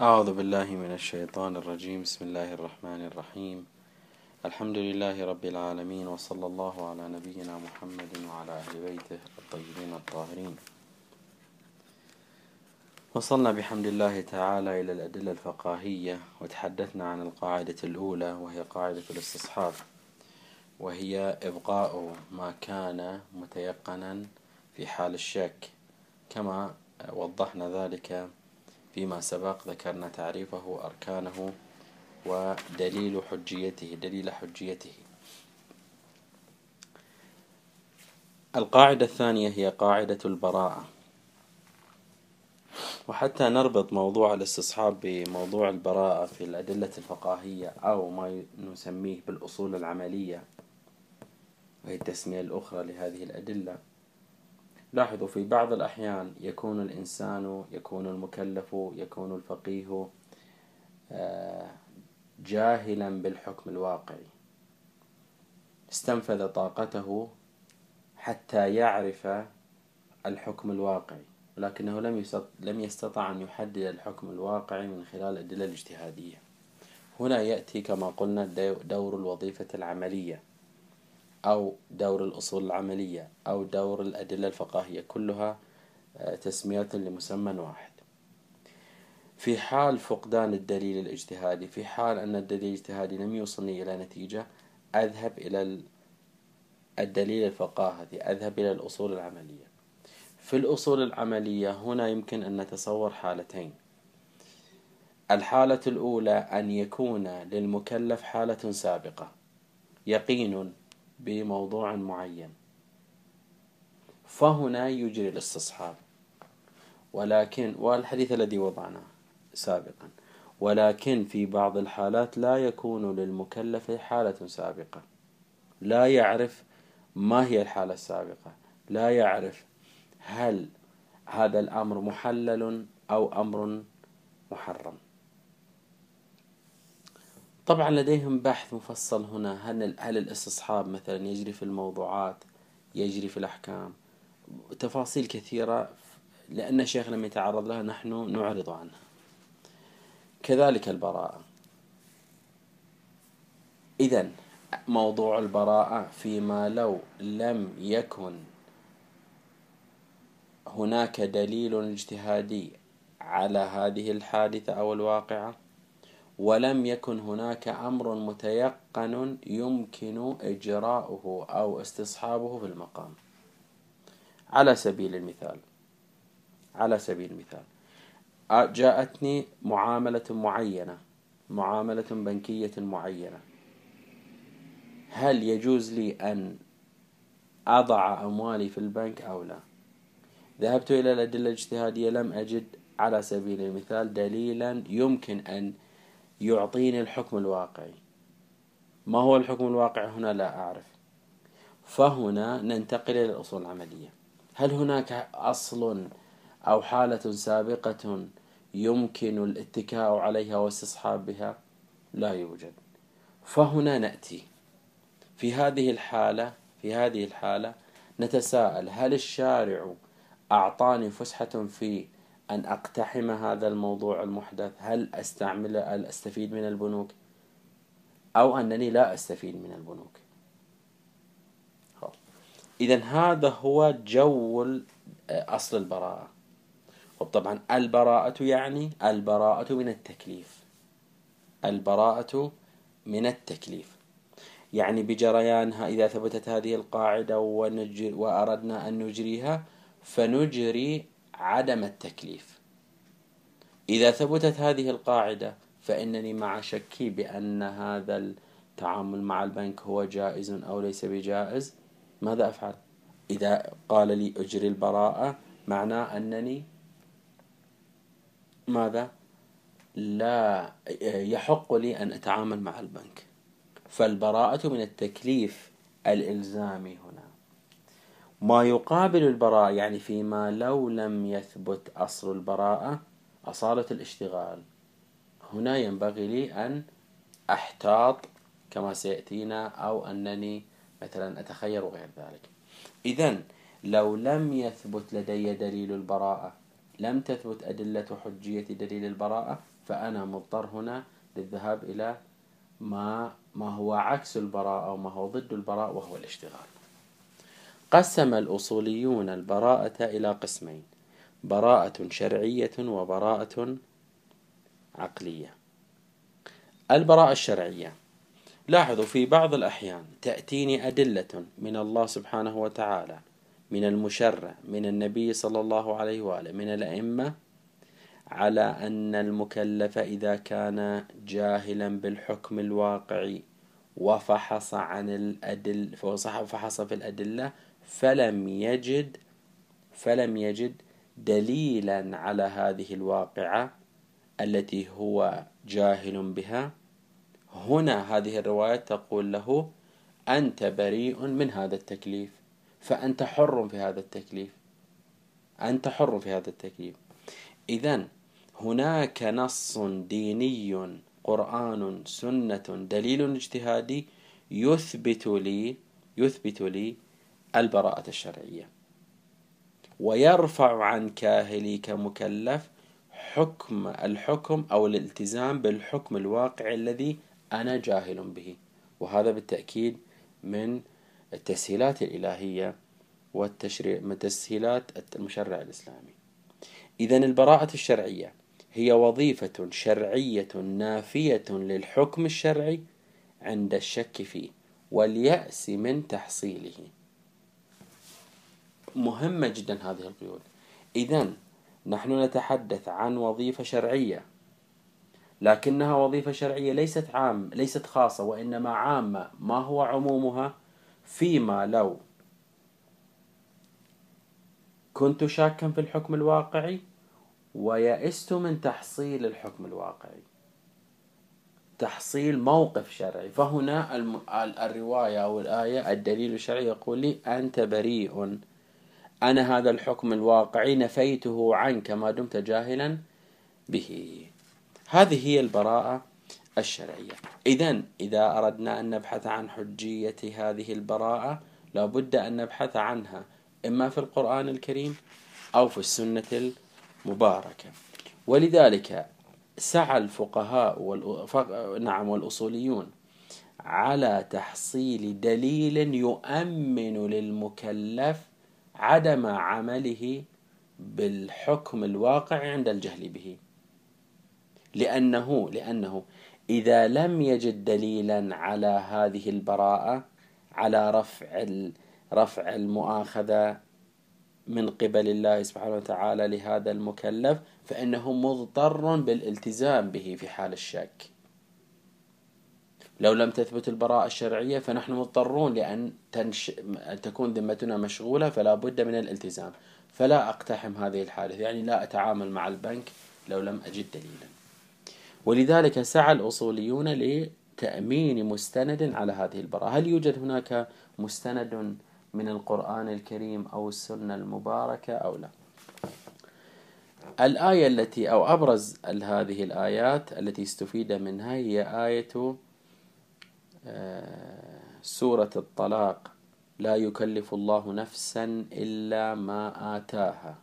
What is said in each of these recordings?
أعوذ بالله من الشيطان الرجيم. بسم الله الرحمن الرحيم. الحمد لله رب العالمين وصلى الله على نبينا محمد وعلى أهل بيته الطيبين الطاهرين. وصلنا بحمد الله تعالى إلى الأدلة الفقاهية وتحدثنا عن القاعدة الأولى وهي قاعدة الاستصحاب وهي إبقاء ما كان متيقنا في حال الشك. كما وضحنا ذلك فيما سبق ذكرنا تعريفه أركانه ودليل حجيته دليل حجيته. القاعدة الثانية هي قاعدة البراءة. وحتى نربط موضوع الاستصحاب بموضوع البراءة في الأدلة الفقاهية أو ما نسميه بالأصول العملية وهي التسمية الأخرى لهذه الأدلة لاحظوا في بعض الأحيان يكون الإنسان يكون المكلف يكون الفقيه آه، جاهلا بالحكم الواقعي. استنفذ طاقته حتى يعرف الحكم الواقعي ولكنه لم لم يستطع أن يحدد الحكم الواقعي من خلال الأدلة الاجتهادية. هنا يأتي كما قلنا دور الوظيفة العملية. أو دور الأصول العملية أو دور الأدلة الفقهية كلها آه، تسميات لمسمى واحد. في حال فقدان الدليل الاجتهادي في حال أن الدليل الاجتهادي لم يوصلني إلى نتيجة أذهب إلى الدليل الفقاهي أذهب إلى الأصول العملية. في الأصول العملية هنا يمكن أن نتصور حالتين. الحالة الأولى أن يكون للمكلف حالة سابقة يقين بموضوع معين. فهنا يجري الاستصحاب. ولكن والحديث الذي وضعناه سابقا. ولكن في بعض الحالات لا يكون للمكلف حالة سابقة. لا يعرف ما هي الحالة السابقة. لا يعرف هل هذا الأمر محلل أو أمر محرم. طبعا لديهم بحث مفصل هنا. هل هل الاستصحاب مثلا يجري في الموضوعات يجري في الأحكام؟ تفاصيل كثيرة لأن الشيخ لم يتعرض لها نحن نعرض عنها. كذلك البراءة. إذا موضوع البراءة فيما لو لم يكن هناك دليل اجتهادي على هذه الحادثة أو الواقعة؟ ولم يكن هناك أمر متيقن يمكن إجراؤه أو استصحابه في المقام. على سبيل المثال على سبيل المثال جاءتني معاملة معينة معاملة بنكية معينة. هل يجوز لي أن أضع أموالي في البنك أو لا؟ ذهبت إلى الأدلة الاجتهادية لم أجد. على سبيل المثال دليلا يمكن أن يعطيني الحكم الواقعي. ما هو الحكم الواقعي هنا لا أعرف. فهنا ننتقل إلى الأصول العملية. هل هناك أصل أو حالة سابقة يمكن الاتكاء عليها واستصحاب بها؟ لا يوجد. فهنا نأتي. في هذه الحالة في هذه الحالة نتساءل هل الشارع أعطاني فسحة في أن أقتحم هذا الموضوع المحدث؟ هل أستعمل هل أستفيد من البنوك؟ أو أنني لا أستفيد من البنوك. إذا هذا هو جو أصل البراءة. وطبعا البراءة يعني البراءة من التكليف. البراءة من التكليف. يعني بجريانها إذا ثبتت هذه القاعدة وأردنا أن نجريها فنجري عدم التكليف إذا ثبتت هذه القاعدة فإنني مع شكي بأن هذا التعامل مع البنك هو جائز أو ليس بجائز ماذا أفعل؟ إذا قال لي أجري البراءة معناه أنني ماذا؟ لا يحق لي أن أتعامل مع البنك فالبراءة من التكليف الإلزامي هنا ما يقابل البراءة يعني فيما لو لم يثبت أصل البراءة أصالة الاشتغال. هنا ينبغي لي أن أحتاط كما سيأتينا أو أنني مثلا أتخير غير ذلك. إذا لو لم يثبت لدي دليل البراءة لم تثبت أدلة حجية دليل البراءة فأنا مضطر هنا للذهاب إلى ما ما هو عكس البراءة أو ما هو ضد البراءة وهو الاشتغال. قسم الأصوليون البراءة إلى قسمين براءة شرعية وبراءة عقلية. البراءة الشرعية لاحظوا في بعض الأحيان تأتيني أدلة من الله سبحانه وتعالى من المشرع من النبي صلى الله عليه وآله من الأئمة على أن المكلف إذا كان جاهلا بالحكم الواقعي وفحص عن الأدل فحص في الأدلة فلم يجد فلم يجد دليلا على هذه الواقعة التي هو جاهل بها. هنا هذه الرواية تقول له أنت بريء من هذا التكليف فأنت حر في هذا التكليف. أنت حر في هذا التكليف. إذا هناك نص ديني قرآن سنة دليل اجتهادي يثبت لي يثبت لي البراءة الشرعية. ويرفع عن كاهلي كمكلف حكم الحكم أو الالتزام بالحكم الواقع الذي أنا جاهل به. وهذا بالتأكيد من التسهيلات الإلهية والتشريع من تسهيلات المشرع الإسلامي. إذا البراءة الشرعية هي وظيفة شرعية نافية للحكم الشرعي عند الشك فيه واليأس من تحصيله. مهمة جدا هذه القيود. إذا نحن نتحدث عن وظيفة شرعية. لكنها وظيفة شرعية ليست عام ليست خاصة وإنما عامة. ما هو عمومها؟ فيما لو كنت شاكا في الحكم الواقعي ويئست من تحصيل الحكم الواقعي. تحصيل موقف شرعي. فهنا الرواية أو الآية الدليل الشرعي يقول لي أنت بريء. أنا هذا الحكم الواقعي نفيته عنك ما دمت جاهلا به هذه هي البراءة الشرعية إذا إذا أردنا أن نبحث عن حجية هذه البراءة لابد أن نبحث عنها إما في القرآن الكريم أو في السنة المباركة ولذلك سعى الفقهاء. نعم والأصوليون على تحصيل دليل يؤمن للمكلف عدم عمله بالحكم الواقع عند الجهل به. لأنه لأنه إذا لم يجد دليلا على هذه البراءة على رفع رفع المؤاخذة من قبل الله سبحانه وتعالى لهذا المكلف فإنه مضطر بالالتزام به في حال الشك. لو لم تثبت البراءة الشرعية فنحن مضطرون لأن تنش... تكون ذمتنا مشغولة فلا بد من الالتزام. فلا أقتحم هذه الحادثة يعني لا أتعامل مع البنك لو لم أجد دليلا. ولذلك سعى الأصوليون لتأمين مستند على هذه البراءة. هل يوجد هناك مستند من القرآن الكريم أو السنة المباركة أو لا؟ الآية التي أو أبرز هذه الآيات التي استفيد منها هي آية سورة الطلاق لا يكلف الله نفسا إلا ما آتاها.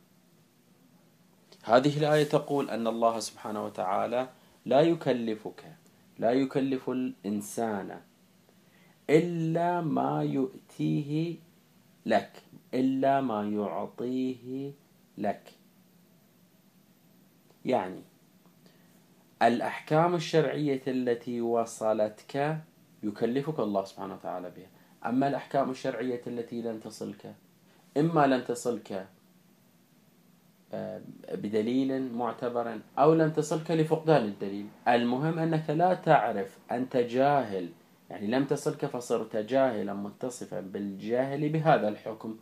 هذه الآية تقول أن الله سبحانه وتعالى لا يكلفك لا يكلف الإنسان إلا ما يؤتيه لك إلا ما يعطيه لك. يعني الأحكام الشرعية التي وصلتك يكلفك الله سبحانه وتعالى بها. أما الأحكام الشرعية التي لن تصلك إما لن تصلك بدليل معتبر أو لم تصلك لفقدان الدليل. المهم أنك لا تعرف أنت جاهل. يعني لم تصلك فصرت جاهلا متصفا بالجاهل بهذا الحكم.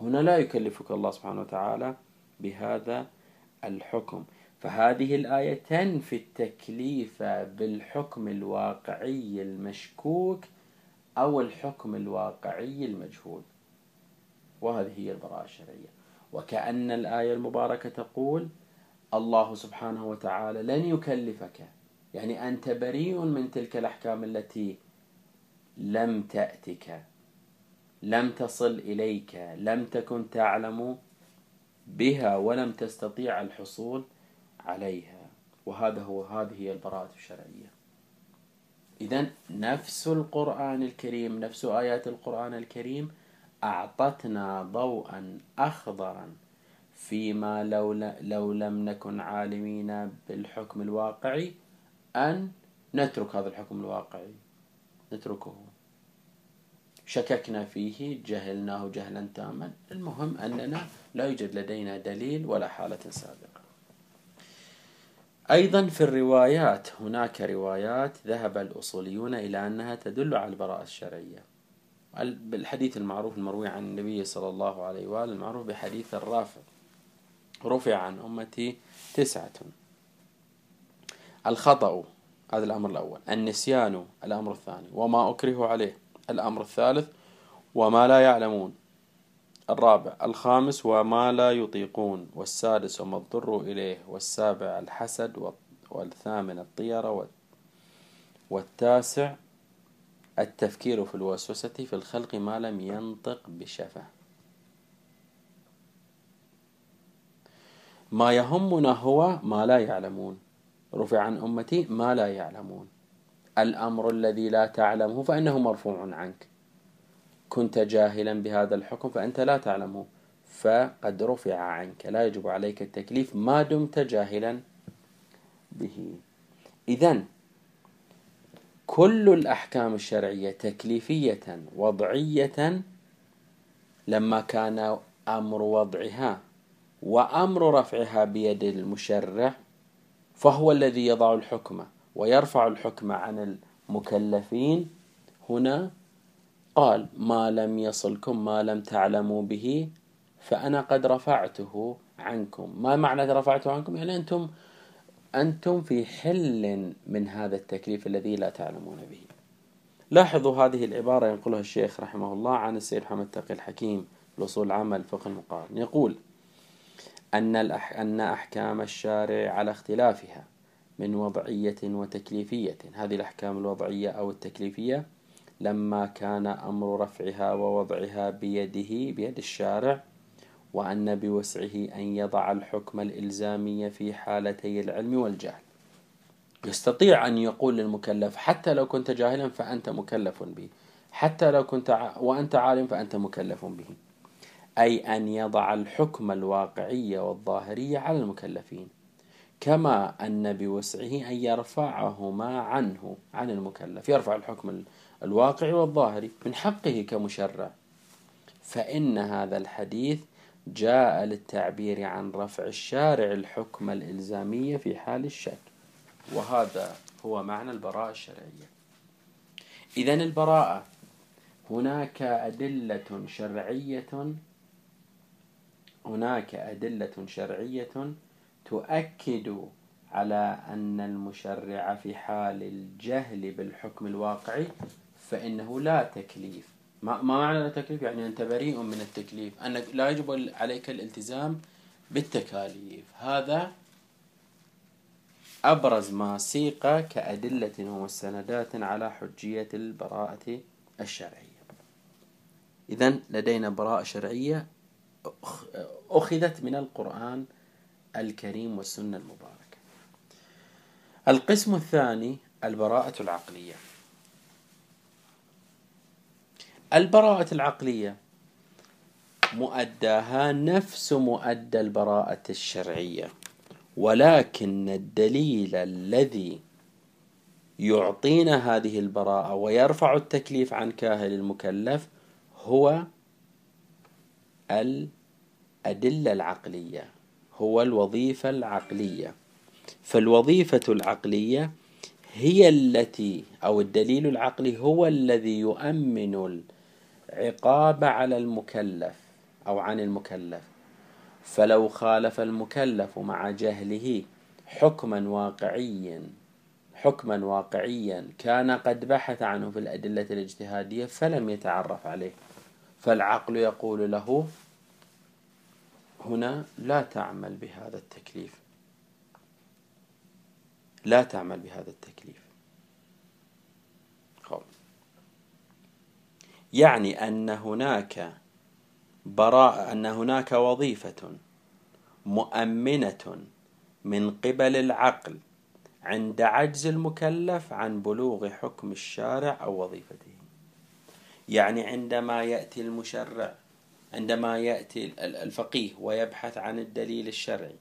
هنا لا يكلفك الله سبحانه وتعالى بهذا الحكم. فهذه الآية تنفي التكليف بالحكم الواقعي المشكوك أو الحكم الواقعي المجهول. وهذه هي البراءة الشرعية. وكأن الآية المباركة تقول الله سبحانه وتعالى لن يكلفك يعني أنت بريء من تلك الأحكام التي لم تأتك لم تصل إليك لم تكن تعلم بها ولم تستطيع الحصول. عليها. وهذا هو هذه هي البراءة الشرعية. إذا نفس القرآن الكريم نفس آيات القرآن الكريم أعطتنا ضوءا أخضرا فيما لو, لو لم نكن عالمين بالحكم الواقعي أن نترك هذا الحكم الواقعي. نتركه. شككنا فيه جهلناه جهلا تاما. المهم أننا لا يوجد لدينا دليل ولا حالة سابقة. أيضا في الروايات هناك روايات ذهب الأصوليون إلى أنها تدل على البراءة الشرعية. بالحديث المعروف المروي عن النبي صلى الله عليه وآله المعروف بحديث الرافع. رفع عن أمتي تسعة. الخطأ هذا الأمر الأول. النسيان الأمر الثاني. وما أكره عليه الأمر الثالث. وما لا يعلمون. الرابع الخامس وما لا يطيقون والسادس وما اضطروا إليه والسابع الحسد والثامن الطيرة والتاسع التفكير في الوسوسة في الخلق ما لم ينطق بشفه. ما يهمنا هو ما لا يعلمون. رفع عن أمتي ما لا يعلمون. الأمر الذي لا تعلمه فإنه مرفوع عنك. كنت جاهلا بهذا الحكم فأنت لا تعلمه فقد رفع عنك. لا يجب عليك التكليف. ما دمت جاهلا به. إذا كل الأحكام الشرعية تكليفية وضعية لما كان أمر وضعها وأمر رفعها بيد المشرع فهو الذي يضع الحكم ويرفع الحكم عن المكلفين. هنا قال ما لم يصلكم ما لم تعلموا به فأنا قد رفعته عنكم. ما معنى رفعته عنكم؟ يعني أنتم أنتم في حل من هذا التكليف الذي لا تعلمون به. لاحظوا هذه العبارة ينقلها الشيخ رحمه الله عن السيد محمد تقي الحكيم الأصول العامة الفقه المقارن. يقول أن, أن أحكام الشارع على اختلافها من وضعية وتكليفية. هذه الأحكام الوضعية أو التكليفية لما كان أمر رفعها ووضعها بيده بيد الشارع وأن بوسعه أن يضع الحكم الإلزامي في حالتي العلم والجهل. يستطيع أن يقول للمكلف حتى لو كنت جاهلا فأنت مكلف به. حتى لو كنت وأنت عالم فأنت مكلف به. أي أن يضع الحكم الواقعي والظاهري على المكلفين. كما أن بوسعه أن يرفعهما عنه عن المكلف. يرفع الحكم الواقعي والظاهري من حقه كمشرع. فإن هذا الحديث جاء للتعبير عن رفع الشارع الحكم الإلزامية في حال الشك. وهذا هو معنى البراءة الشرعية. إذا البراءة هناك أدلة شرعية هناك أدلة شرعية تؤكد على أن المشرع في حال الجهل بالحكم الواقعي فإنه لا تكليف. ما, ما معنى لا تكليف؟ يعني أنت بريء من التكليف. أنك لا يجب عليك الالتزام بالتكاليف. هذا أبرز ما سيق كأدلة ومستندات على حجية البراءة الشرعية. إذا لدينا براءة شرعية أخذت من القرآن الكريم والسنة المباركة. القسم الثاني البراءة العقلية. البراءة العقلية. مؤداها نفس مؤدى البراءة الشرعية. ولكن الدليل الذي يعطينا هذه البراءة ويرفع التكليف عن كاهل المكلف هو الأدلة العقلية هو الوظيفة العقلية. فالوظيفة العقلية هي التي أو الدليل العقلي هو الذي يؤمن العقاب على المكلف أو عن المكلف. فلو خالف المكلف مع جهله حكما واقعيا حكما واقعيا كان قد بحث عنه في الأدلة الاجتهادية فلم يتعرف عليه. فالعقل يقول له هنا لا تعمل بهذا التكليف. لا تعمل بهذا التكليف. يعني أن هناك براءة أن هناك وظيفة مؤمنة من قبل العقل عند عجز المكلف عن بلوغ حكم الشارع أو وظيفته. يعني عندما يأتي المشرع عندما يأتي الفقيه ويبحث عن الدليل الشرعي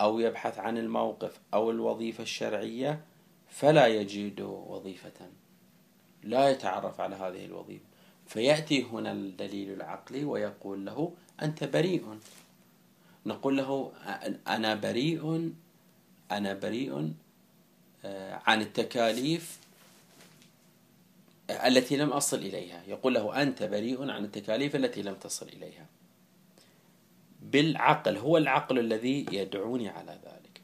أو يبحث عن الموقف أو الوظيفة الشرعية فلا يجد وظيفة لا يتعرف على هذه الوظيفة. فيأتي هنا الدليل العقلي ويقول له أنت بريء. نقول له أنا بريء أنا بريء آه، عن التكاليف التي لم أصل إليها. يقول له أنت بريء عن التكاليف التي لم تصل إليها. بالعقل هو العقل الذي يدعوني على ذلك.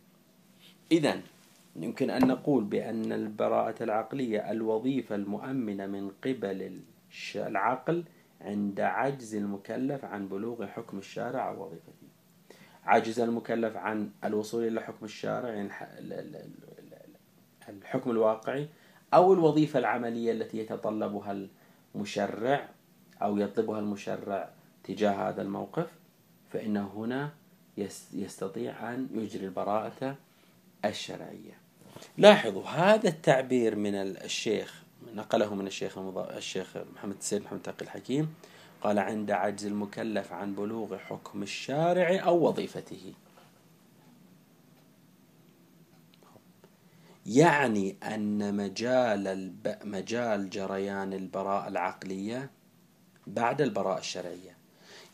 إذا يمكن أن نقول بأن البراءة العقلية الوظيفة المؤمنة من قبل العقل عند عجز المكلف عن بلوغ حكم الشارع أو وظيفته. عجز المكلف عن الوصول إلى حكم الشارع يعني الحكم الواقعي أو الوظيفة العملية التي يتطلبها المشرع أو يطلبها المشرع تجاه هذا الموقف فإنه هنا يستطيع أن يجري البراءة الشرعية. لاحظوا هذا التعبير من الشيخ نقله من الشيخ الشيخ محمد السيد محمد تقي الحكيم قال عند عجز المكلف عن بلوغ حكم الشارع أو وظيفته. يعني أن مجال الب... مجال جريان البراءة العقلية بعد البراءة الشرعية.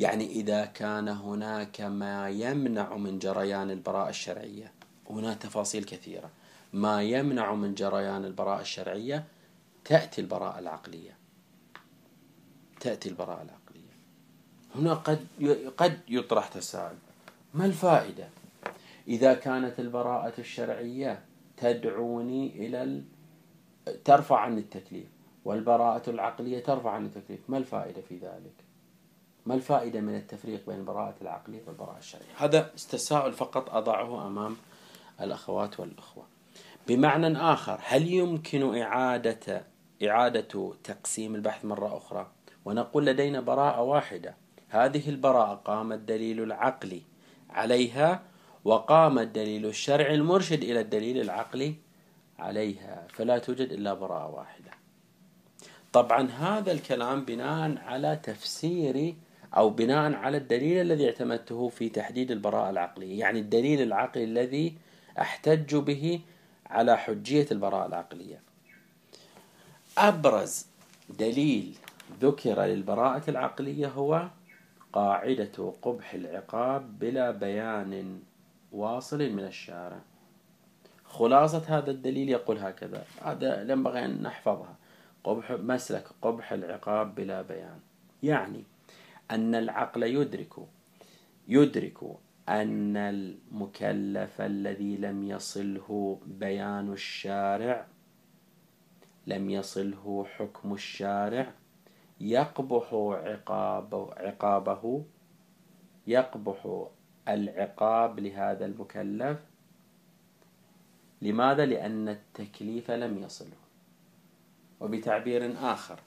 يعني إذا كان هناك ما يمنع من جريان البراءة الشرعية هنا تفاصيل كثيرة. ما يمنع من جريان البراءة الشرعية تأتي البراءة العقلية. تأتي البراءة العقلية. هنا قد قد يطرح تساؤل. ما الفائدة؟ إذا كانت البراءة الشرعية تدعوني إلى. ترفع عني التكليف والبراءة العقلية ترفع عني التكليف ما الفائدة في ذلك؟ ما الفائدة من التفريق بين البراءة العقلية والبراءة الشرعية؟ هذا تساؤل فقط أضعه أمام الأخوات والأخوة. بمعنى آخر هل يمكن إعادة إعادة تقسيم البحث مرة أخرى. ونقول لدينا براءة واحدة. هذه البراءة قام الدليل العقلي عليها وقام الدليل الشرعي المرشد إلى الدليل العقلي عليها. فلا توجد إلا براءة واحدة. طبعا هذا الكلام بناء على تفسير أو بناء على الدليل الذي اعتمدته في تحديد البراءة العقلية. يعني الدليل العقلي الذي أحتج به على حجية البراءة العقلية. أبرز دليل ذكر للبراءة العقلية هو قاعدة قبح العقاب بلا بيان واصل من الشارع. خلاصة هذا الدليل يقول هكذا. هذا ينبغي أن نحفظها. قبح مسلك قبح العقاب بلا بيان. يعني أن العقل يدرك يدرك أن المكلف الذي لم يصله بيان الشارع لم يصله حكم الشارع يقبح عقاب عقابه يقبح العقاب لهذا المكلف. لماذا؟ لأن التكليف لم يصله. وبتعبير آخر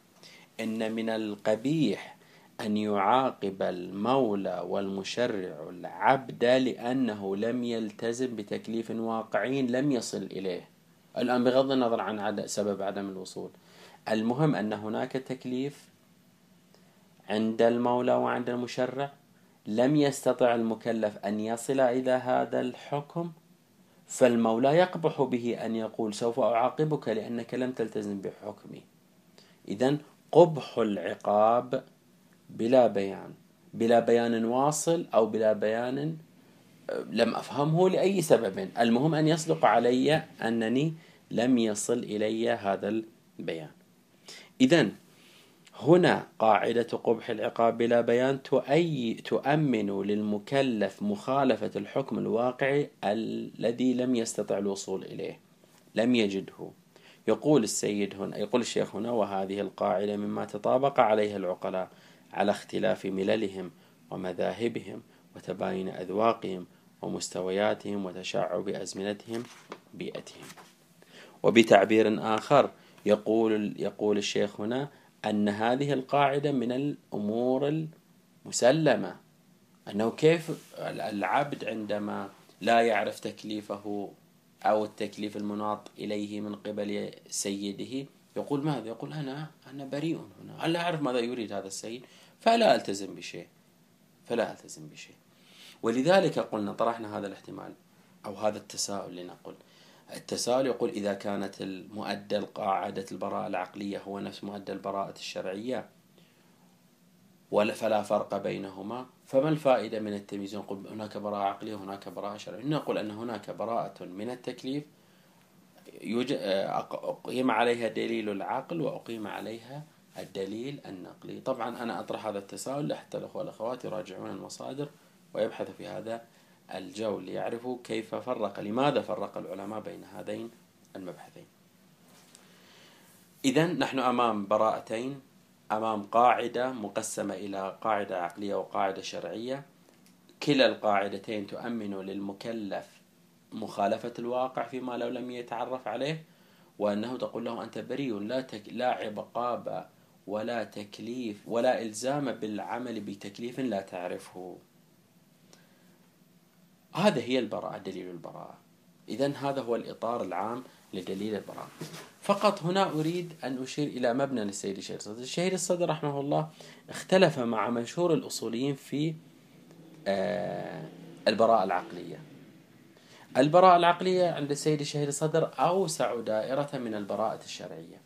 إن من القبيح أن يعاقب المولى والمشرع العبد لأنه لم يلتزم بتكليف واقعي لم يصل إليه. الآن بغض النظر عن سبب عدم الوصول. المهم أن هناك تكليف عند المولى وعند المشرع. لم يستطع المكلف أن يصل إلى هذا الحكم فالمولى يقبح به أن يقول سوف أعاقبك لأنك لم تلتزم بحكمي. إذا قبح العقاب بلا بيان بلا بيان واصل أو بلا بيان لم أفهمه لأي سبب. المهم أن يصدق علي أنني لم يصل إلي هذا البيان. إذا هنا قاعدة قبح العقاب بلا بيان تؤي تؤمن للمكلف مخالفة الحكم الواقعي الذي لم يستطع الوصول إليه لم يجده. يقول السيد هنا يقول الشيخ هنا وهذه القاعدة مما تطابق عليها العقلاء على اختلاف مللهم ومذاهبهم. وتباين أذواقهم ومستوياتهم وتشعب أزمنتهم بيئتهم. وبتعبير آخر يقول يقول الشيخ هنا أن هذه القاعدة من الأمور المسلمة. أنه كيف العبد عندما لا يعرف تكليفه أو التكليف المناط إليه من قبل سيده يقول ماذا؟ يقول أنا أنا بريء هنا. ألا أعرف ماذا يريد هذا السيد؟ فلا ألتزم بشيء. فلا ألتزم بشيء. ولذلك قلنا طرحنا هذا الاحتمال أو هذا التساؤل لنقل. التساؤل يقول إذا كانت المؤدى القاعدة البراءة العقلية هو نفس مؤدى البراءة الشرعية فلا فرق بينهما فما الفائدة من التمييز نقول هناك براءة عقلية وهناك براءة شرعية. نقول أن هناك براءة من التكليف أقيم عليها دليل العقل وأقيم عليها الدليل النقلي. طبعا أنا أطرح هذا التساؤل حتى الأخوة والأخوات يراجعون المصادر ويبحثوا في هذا الجو ليعرفوا كيف فرق لماذا فرق العلماء بين هذين المبحثين. إذا نحن أمام براءتين أمام قاعدة مقسمة إلى قاعدة عقلية وقاعدة شرعية. كلا القاعدتين تؤمن للمكلف مخالفة الواقع فيما لو لم يتعرف عليه وأنه تقول له أنت بريء لا, تك... لا عقاب ولا تكليف ولا إلزام بالعمل بتكليف لا تعرفه. هذا هي البراءة دليل البراءة. إذا هذا هو الإطار العام لدليل البراءة. فقط هنا أريد أن أشير إلى مبنى للسيد الشهيد الصدر. الشهيد الصدر رحمه الله اختلف مع مشهور الأصوليين في آه، البراءة العقلية. البراءة العقلية عند السيد الشهيد الصدر أوسع دائرة من البراءة الشرعية.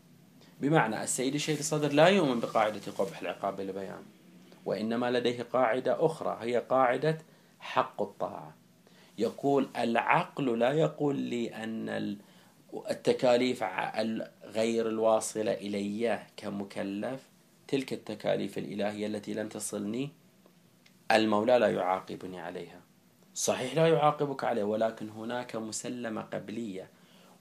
بمعنى السيد الشهيد الصدر لا يؤمن بقاعدة قبح العقاب بالبيان وإنما لديه قاعدة أخرى هي قاعدة حق الطاعة. يقول العقل لا يقول لي أن التكاليف غير الواصلة إلي كمكلف. تلك التكاليف الإلهية التي لم تصلني المولى لا يعاقبني عليها. صحيح لا يعاقبك عليه ولكن هناك مسلمة قبلية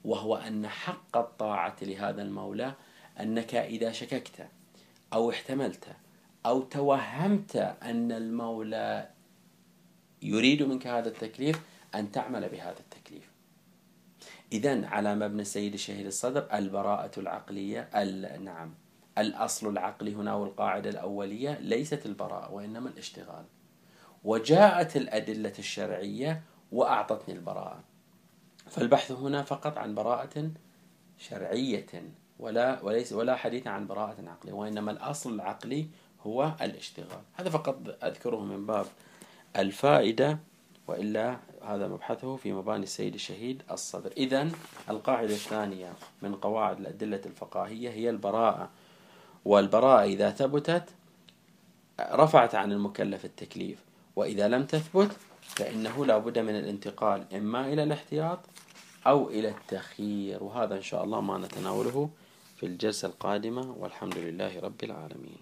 وهو أن حق الطاعة لهذا المولى أنك إذا شككت أو احتملت أو توهمت أن المولى يريد منك هذا التكليف أن تعمل بهذا التكليف. إذا على مبنى السيد الشهيد الصدر البراءة العقلية نعم الأصل العقلي هنا والقاعدة الأولية ليست البراءة وإنما الاشتغال. وجاءت الأدلة الشرعية وأعطتني البراءة. فالبحث هنا فقط عن براءة شرعية ولا وليس ولا حديث عن براءة عقلية وإنما الأصل العقلي هو الاشتغال. هذا فقط أذكره من باب الفائدة وإلا هذا مبحثه في مباني السيد الشهيد الصدر. إذا القاعدة الثانية من قواعد الأدلة الفقاهية هي البراءة. والبراءة إذا ثبتت رفعت عن المكلف التكليف وإذا لم تثبت فإنه لا بد من الانتقال إما إلى الاحتياط أو إلى التخيير. وهذا إن شاء الله ما نتناوله في الجلسة القادمة والحمد لله رب العالمين.